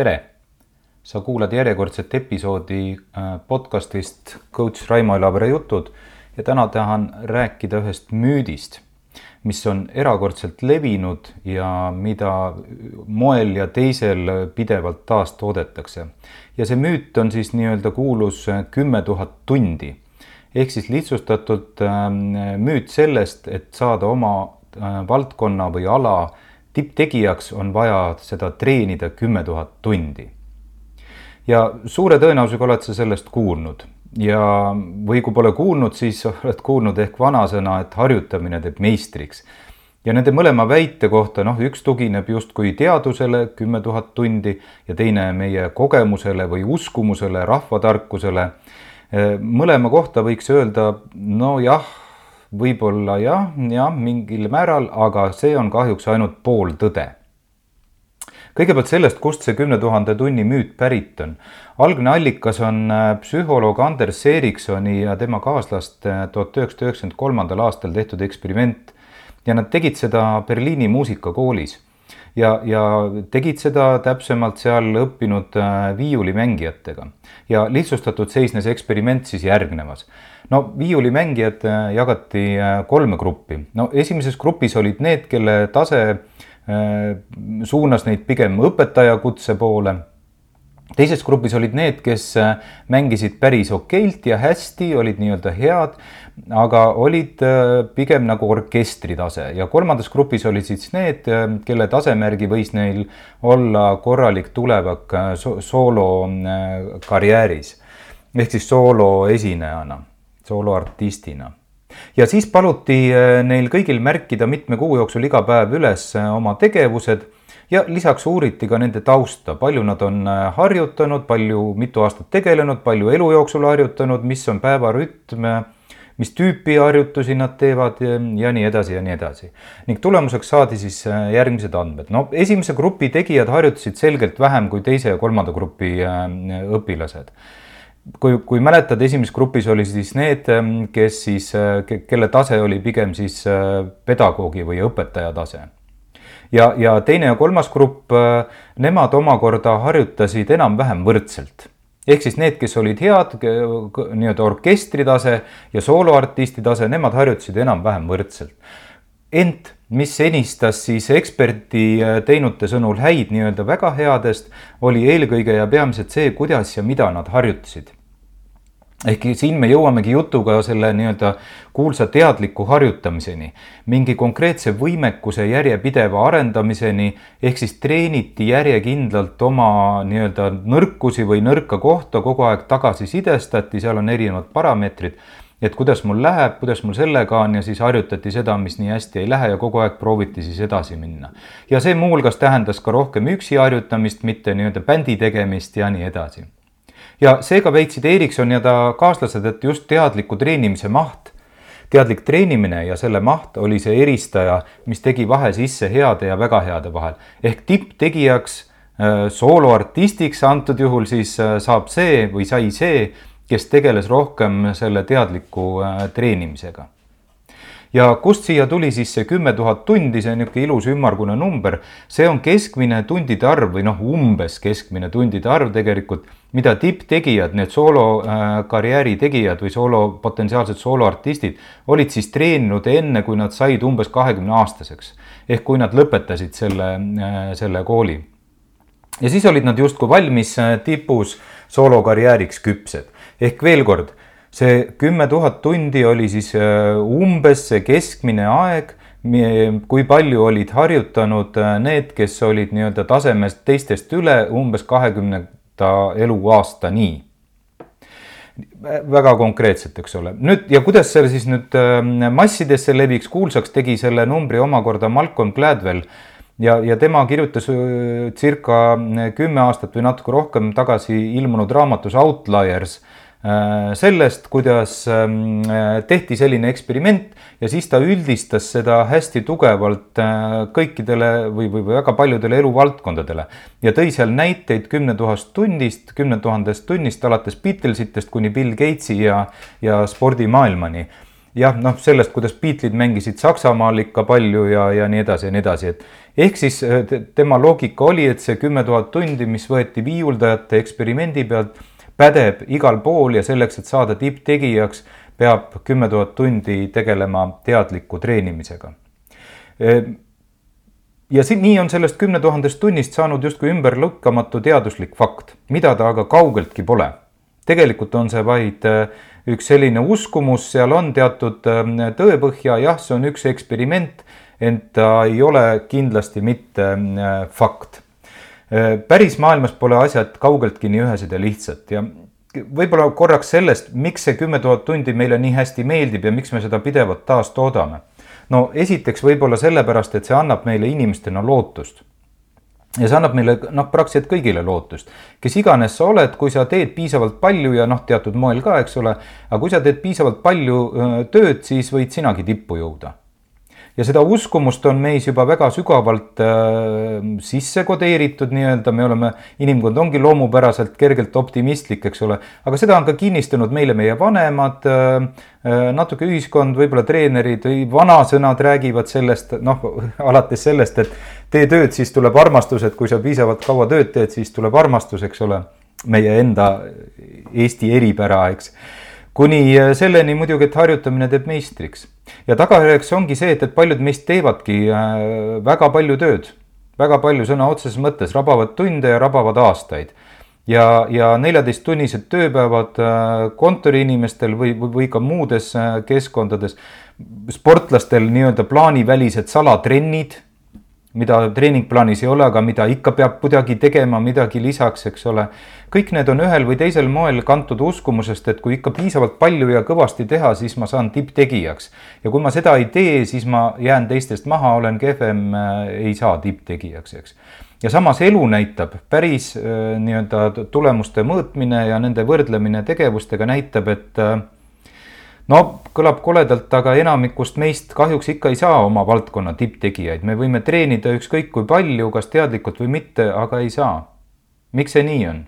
tere! sa kuulad järjekordset episoodi äh, podcastist coach Raimo Elavere jutud ja täna tahan rääkida ühest müüdist, mis on erakordselt levinud ja mida moel ja teisel pidevalt taastoodetakse. ja see müüt on siis nii-öelda kuulus kümme tuhat tundi ehk siis lihtsustatult ähm, müüt sellest, et saada oma äh, valdkonna või ala tipptegijaks on vaja seda treenida kümme tuhat tundi. ja suure tõenäosusega oled sa sellest kuulnud ja, või kui pole kuulnud, siis oled kuulnud ehk vanasõna, et harjutamine teeb meistriks. ja nende mõlema väite kohta, noh, üks tugineb justkui teadusele kümme tuhat tundi ja teine meie kogemusele või uskumusele, rahvatarkusele. mõlema kohta võiks öelda, nojah võib-olla jah, jah, mingil määral, aga see on kahjuks ainult pooltõde. kõigepealt sellest, kust see kümne tuhande tunni müüt pärit on. algne allikas on äh, psühholoog Anders Eriksoni ja tema kaaslaste tuhat üheksasada üheksakümmend kolmandal aastal tehtud eksperiment ja nad tegid seda Berliini muusikakoolis ja, ja tegid seda täpsemalt seal õppinud äh, viiulimängijatega. ja lihtsustatud seisnes eksperiment siis järgnevas. No viiulimängijad äh, jagati äh, kolme gruppi, no esimeses grupis olid need, kelle tase suunas neid pigem õpetaja kutse poole. Teises grupis olid need, kes äh, mängisid päris okeilt ja hästi, olid nii-öelda head, aga olid äh, pigem nagu orkestritase. Ja kolmandas grupis olid siis need, äh, kelle tasemärgi võis neil olla korralik tulevak soolo karjääris. Ehk siis sooloesinejana, sooloartistina ja siis paluti neil kõigil märkida mitme kuu jooksul iga päev üles oma tegevused ja lisaks uuriti ka nende tausta, palju nad on äh, harjutanud, palju, mitu aastat tegelenud, palju elu jooksul harjutanud, mis on päevarütm, mis tüüpi harjutusi nad teevad ja, nii edasi ja nii edasi. ning tulemuseks saadi siis äh, järgmised andmed. no esimese grupi tegijad harjutasid selgelt vähem kui teise ja kolmanda grupi äh, õpilased kui, kui mäletad, esimeses grupis oli siis need, kes siis, kelle tase oli pigem siis pedagoogi või õpetaja tase ja, ja teine ja kolmas grupp, äh, nemad omakorda harjutasid enam-vähem võrdselt ehk siis need, kes olid head nii-öelda orkestri tase ja sooloartisti tase, nemad harjutasid enam-vähem võrdselt. ent mis enistas siis eksperti äh, teinute sõnul häid nii-öelda väga headest, oli eelkõige ja peamiselt see, kuidas ja mida nad harjutasid. Ehk siin me jõuamegi jutuga selle nii-öelda kuulsa teadliku harjutamiseni, mingi konkreetse võimekuse järjepideva arendamiseni, ehk siis treeniti järjekindlalt oma nii-öelda nõrkusi või nõrka kohta, kogu aeg tagasisidestati, seal on erinevad parameetrid, et kuidas mul läheb, kuidas mul sellega on ja siis harjutati seda, mis nii hästi ei lähe ja kogu aeg prooviti siis edasi minna. ja see muuhulgas tähendas ka rohkem üksi harjutamist, mitte nii-öelda bändi tegemist ja nii edasi ja seega väitsid Erikson ja ta kaaslased, et just teadliku treenimise maht, teadlik treenimine ja selle maht oli see eristaja, mis tegi vahe sisse heade ja väga heade vahel. ehk tipptegijaks, äh, sooloartistiks antud juhul siis äh, saab see või sai see, kes tegeles rohkem selle teadliku äh, treenimisega ja kust siia tuli siis see kümme tuhat tundi, see niisugune ilus ümmargune number, see on keskmine tundide arv või noh, umbes keskmine tundide arv tegelikult, mida tipptegijad, need soolokarjääri äh, tegijad või soolo, potentsiaalsed sooloartistid olid siis treeninud enne, kui nad said umbes kahekümne aastaseks. ehk kui nad lõpetasid selle, äh, selle kooli. ja siis olid nad justkui valmis äh, tipus soolokarjääriks küpsed. ehk veel kord see kümme tuhat tundi oli siis äh, umbes see keskmine aeg, kui palju olid harjutanud äh, need, kes olid nii-öelda tasemest teistest üle umbes kahekümnenda eluaastani väga konkreetselt, eks ole. nüüd ja kuidas see siis nüüd äh, massidesse leviks, kuulsaks tegi selle numbri omakorda Malcolm Gladwell ja, ja tema kirjutas circa kümme aastat või natuke rohkem tagasi ilmunud raamatus Outliers Äh, sellest, kuidas ähm, äh, tehti selline eksperiment ja siis ta üldistas seda hästi tugevalt äh, kõikidele või, või, või väga paljudele eluvaldkondadele. Ja tõi seal näiteid kümne tuhandest tunnist, kümne tuhandest tunnist alates Beatlesitest kuni Bill Gatesi ja, ja spordimaailmani. Jah, noh, sellest, kuidas Beatlesid mängisid Saksamaal ikka palju ja, ja nii edasi ja nii edasi, et ehk siis tema loogika oli, et see kümme tuhat tundi, mis võeti viiuldajate eksperimendi pealt, pädeb igal pool ja selleks, et saada tipptegijaks, peab kümme tuhat tundi tegelema teadliku treenimisega. ja siin, nii on sellest kümne tuhandest tunnist saanud justkui ümberlükkamatu teaduslik fakt, mida ta aga kaugeltki pole. tegelikult on see vaid äh, üks selline uskumus, seal on teatud ähm, tõepõhja, jah, see on üks eksperiment, ent ta ei ole kindlasti mitte äh, fakt. Äh, päris maailmas pole asjad kaugeltki nii ühesed ja lihtsad ja võib-olla korraks sellest, miks see kümme tuhat tundi meile nii hästi meeldib ja miks me seda pidevalt taastoodame. no esiteks võib-olla sellepärast, et see annab meile inimestena lootust ja see annab meile noh, praktiliselt kõigile lootust, kes iganes sa oled, kui sa teed piisavalt palju ja noh, teatud moel ka, eks ole, aga kui sa teed piisavalt palju tööd, siis võid sinagi tippu jõuda ja seda uskumust on meis juba väga sügavalt äh, sisse kodeeritud nii-öelda, me oleme, inimkond ongi loomupäraselt kergelt optimistlik, eks ole, aga seda on ka kinnistanud meile meie vanemad äh,, äh natuke ühiskond, võib-olla treenerid või vanasõnad räägivad sellest, noh, alates sellest, et tee tööd, siis tuleb armastus, et kui sa piisavalt kaua tööd teed, siis tuleb armastus, eks ole, meie enda Eesti eripära, eks. Kuni äh, selleni muidugi, et harjutamine teeb meistriks. Ja tagajärjeks ongi see, et, et paljud meist teevadki äh, väga palju tööd, väga palju sõna otseses mõttes, rabavad tunde ja rabavad aastaid. ja, ja neljateisttunnised tööpäevad äh, kontoriinimestel või, või, ka muudes keskkondades, sportlastel nii-öelda plaanivälised salatrennid mida treeningplaanis ei ole, aga mida ikka peab kuidagi tegema, midagi lisaks, eks ole. kõik need on ühel või teisel moel kantud uskumusest, et kui ikka piisavalt palju ja kõvasti teha, siis ma saan tipptegijaks. ja kui ma seda ei tee, siis ma jään teistest maha, olen kehvem, äh, ei saa tipptegijaks, eks. ja samas elu näitab, päris äh, nii-öelda tulemuste mõõtmine ja nende võrdlemine tegevustega näitab, et äh, no kõlab koledalt, aga enamikust meist kahjuks ikka ei saa oma valdkonna tipptegijaid, me võime treenida ükskõik kui palju, kas teadlikult või mitte, aga ei saa. miks see nii on?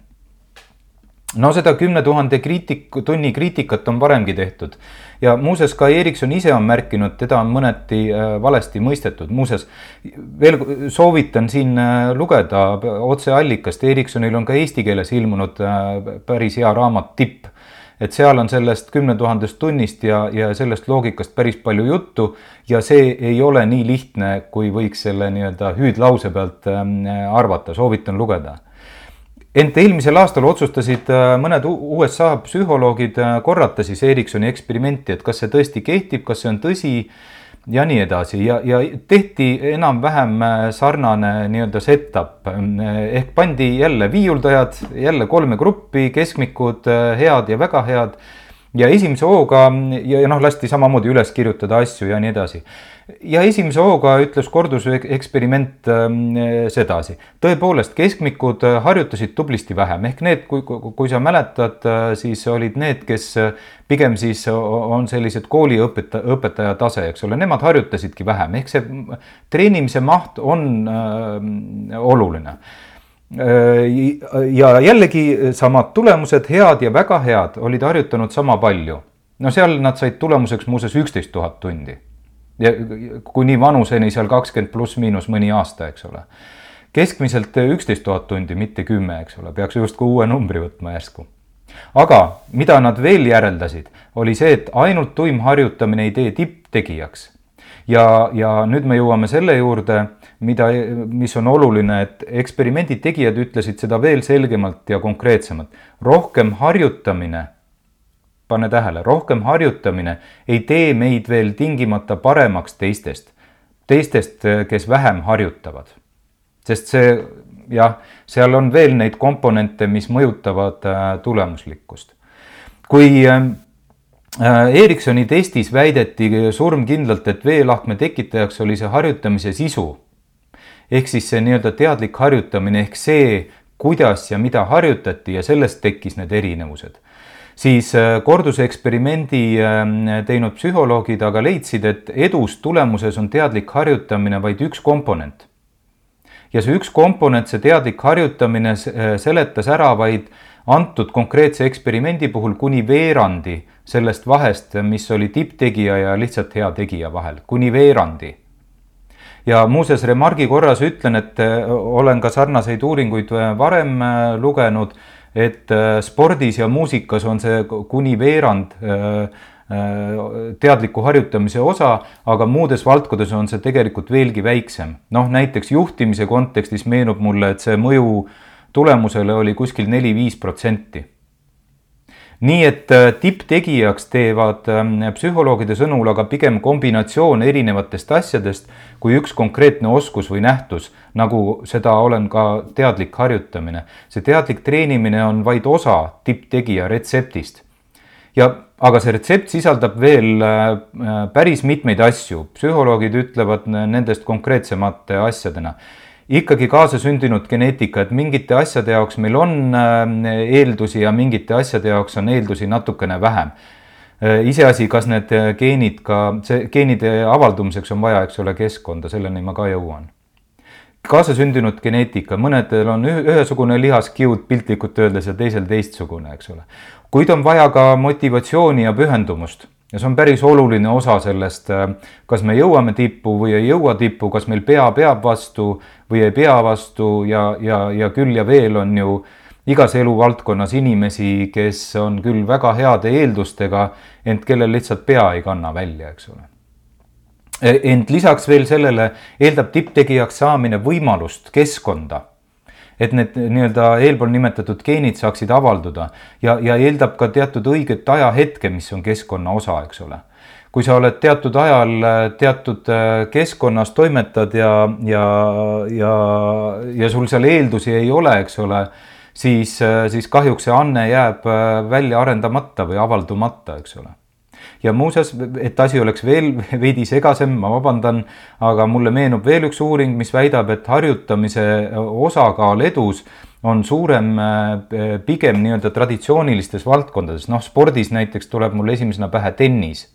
no seda kümne tuhande kriitik, tunni kriitikat on varemgi tehtud. Ja muuseas ka Erikson ise on märkinud, teda on mõneti äh, valesti mõistetud, muuseas veel soovitan siin äh, lugeda otseallikast, Eriksonil on ka eesti keeles ilmunud äh, päris hea raamat Tipp et seal on sellest kümne tuhandest tunnist ja, ja sellest loogikast päris palju juttu ja see ei ole nii lihtne, kui võiks selle nii-öelda hüüdlause pealt ähm, arvata, soovitan lugeda. Ent eelmisel aastal otsustasid äh, mõned USA psühholoogid äh, korrata siis Ericssoni eksperimenti, et kas see tõesti kehtib, kas see on tõsi ja nii edasi. Ja, ja tehti enam-vähem äh, sarnane nii-öelda setup. Ehk pandi jälle viiuldajad jälle kolme gruppi, keskmikud, äh, head ja väga head ja esimese hooga ja, ja noh, lasti samamoodi üles kirjutada asju ja nii edasi. ja esimese hooga ütles korduseksperiment äh, sedasi. tõepoolest, keskmikud äh, harjutasid tublisti vähem ehk need, kui, kui sa mäletad äh,, siis olid need, kes äh, pigem siis on sellised kooliõpetaja, õpetaja tase, eks ole, nemad harjutasidki vähem, ehk see treenimise maht on äh, oluline ja jällegi samad tulemused, head ja väga head, olid harjutanud sama palju. no seal nad said tulemuseks muuseas üksteist tuhat tundi. ja kuni vanuseni seal kakskümmend pluss-miinus mõni aasta, eks ole. keskmiselt üksteist tuhat tundi, mitte kümme, eks ole, peaks justkui uue numbri võtma järsku. aga mida nad veel järeldasid, oli see, et ainult tuim harjutamine ei tee tipptegijaks. ja, ja nüüd me jõuame selle juurde mida, mis on oluline, et eksperimendi tegijad ütlesid seda veel selgemalt ja konkreetsemalt. rohkem harjutamine, pane tähele, rohkem harjutamine ei tee meid veel tingimata paremaks teistest, teistest, kes vähem harjutavad. sest see jah, seal on veel neid komponente, mis mõjutavad äh, tulemuslikkust. kui äh, Ericssoni testis väideti surmkindlalt, et veelahkme tekitajaks oli see harjutamise sisu ehk siis see nii-öelda teadlik harjutamine ehk see, kuidas ja mida harjutati ja sellest tekkis need erinevused. siis äh, korduse eksperimendi ähm, teinud psühholoogid aga leidsid, et edus tulemuses on teadlik harjutamine vaid üks komponent. ja see üks komponent, see teadlik harjutamine seletas ära vaid antud konkreetse eksperimendi puhul kuni veerandi sellest vahest, mis oli tipptegija ja lihtsalt hea tegija vahel, kuni veerandi. Ja muuseas remargi korras ütlen, et äh, olen ka sarnaseid uuringuid äh, varem äh, lugenud, et spordis ja muusikas on see kuni veerand teadliku harjutamise osa, aga muudes valdkondades on see tegelikult veelgi väiksem. noh, näiteks juhtimise kontekstis meenub mulle, et see mõju tulemusele oli kuskil neli-viis protsenti nii et äh, tipptegijaks teevad ähm, psühholoogide sõnul aga pigem kombinatsioon erinevatest asjadest kui üks konkreetne oskus või nähtus, nagu seda olen ka teadlik harjutamine. see teadlik treenimine on vaid osa tipptegija retseptist. ja aga see retsept sisaldab veel äh, äh, päris mitmeid asju, psühholoogid ütlevad nendest konkreetsemate asjadena ikkagi kaasasündinud geneetika, et mingite asjade jaoks meil on äh, eeldusi ja mingite asjade jaoks on eeldusi natukene vähem. Äh, iseasi, kas need geenid ka, see geenide avaldumiseks on vaja, eks ole, keskkonda, selleni ma ka jõuan. kaasasündinud geneetika, mõnedel on ühesugune lihaskiud piltlikult öeldes ja teisel teistsugune, eks ole. kuid on vaja ka motivatsiooni ja pühendumust ja see on päris oluline osa sellest, äh, kas me jõuame tippu või ei jõua tippu, kas meil pea peab vastu või ei pea vastu ja, ja, ja küll ja veel on ju igas eluvaldkonnas inimesi, kes on küll väga heade eeldustega, ent kellel lihtsalt pea ei kanna välja, eks ole. E, ent lisaks veel sellele eeldab tipptegijaks saamine võimalust keskkonda et need nii-öelda eelpool nimetatud geenid saaksid avalduda ja, ja eeldab ka teatud õiget ajahetke, mis on keskkonna osa, eks ole. kui sa oled teatud ajal teatud äh, keskkonnas toimetad ja, ja, ja, ja sul seal eeldusi ei ole, eks ole, siis, äh, siis kahjuks see anne jääb äh, välja arendamata või avaldumata, eks ole ja muuseas, et asi oleks veel veidi segasem, ma vabandan, aga mulle meenub veel üks uuring, mis väidab, et harjutamise osakaal edus on suurem äh, pigem nii-öelda traditsioonilistes valdkondades, noh, spordis näiteks tuleb mul esimesena pähe tennis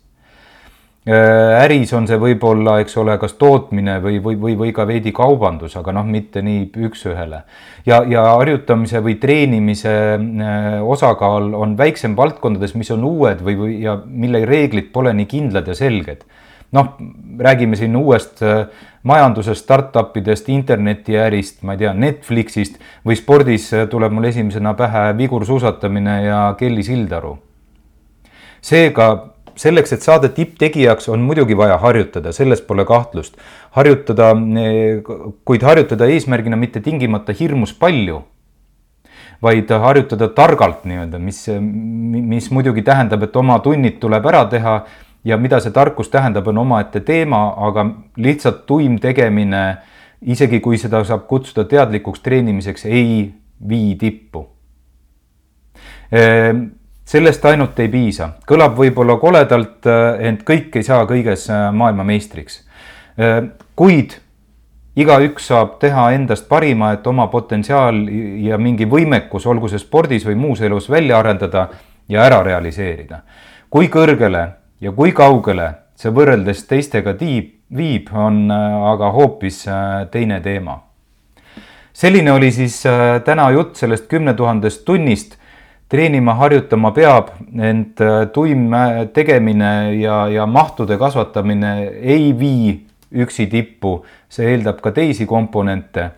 äris on see võib-olla, eks ole, kas tootmine või, või, või, või ka veidi kaubandus, aga noh, mitte nii üks-ühele. ja, ja harjutamise või treenimise äh, osakaal on väiksem valdkondades, mis on uued või, või ja mille reeglid pole nii kindlad ja selged. noh, räägime siin uuest äh, majandusest, startup idest, internetiärist, ma ei tea, Netflixist või spordis tuleb mul esimesena pähe vigursuusatamine ja Kelly Sildaru. seega selleks, et saada tipptegijaks, on muidugi vaja harjutada, selles pole kahtlust. harjutada, kuid harjutada eesmärgina mitte tingimata hirmus palju, vaid harjutada targalt nii-öelda, mis, mis muidugi tähendab, et oma tunnid tuleb ära teha ja mida see tarkus tähendab, on omaette teema, aga lihtsalt tuim tegemine, isegi kui seda saab kutsuda teadlikuks treenimiseks, ei vii tippu sellest ainult ei piisa, kõlab võib-olla koledalt, äh, ent kõik ei saa kõiges äh, maailmameistriks. Äh, kuid igaüks saab teha endast parima, et oma potentsiaal ja mingi võimekus, olgu see spordis või muus elus välja arendada ja ära realiseerida. kui kõrgele ja kui kaugele see võrreldes teistega tiib, viib, on aga hoopis teine teema. selline oli siis täna jutt sellest kümne tuhandest tunnist treenima, harjutama peab, ent äh, tuim tegemine ja, ja mahtude kasvatamine ei vii üksi tippu, see eeldab ka teisi komponente.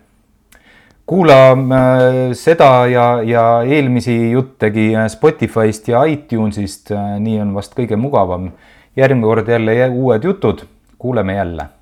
kuula äh, seda ja, ja eelmisi juttegi Spotify'st ja iTunes'ist, äh, nii on vast kõige mugavam. järgmine kord jälle uued jutud, kuuleme jälle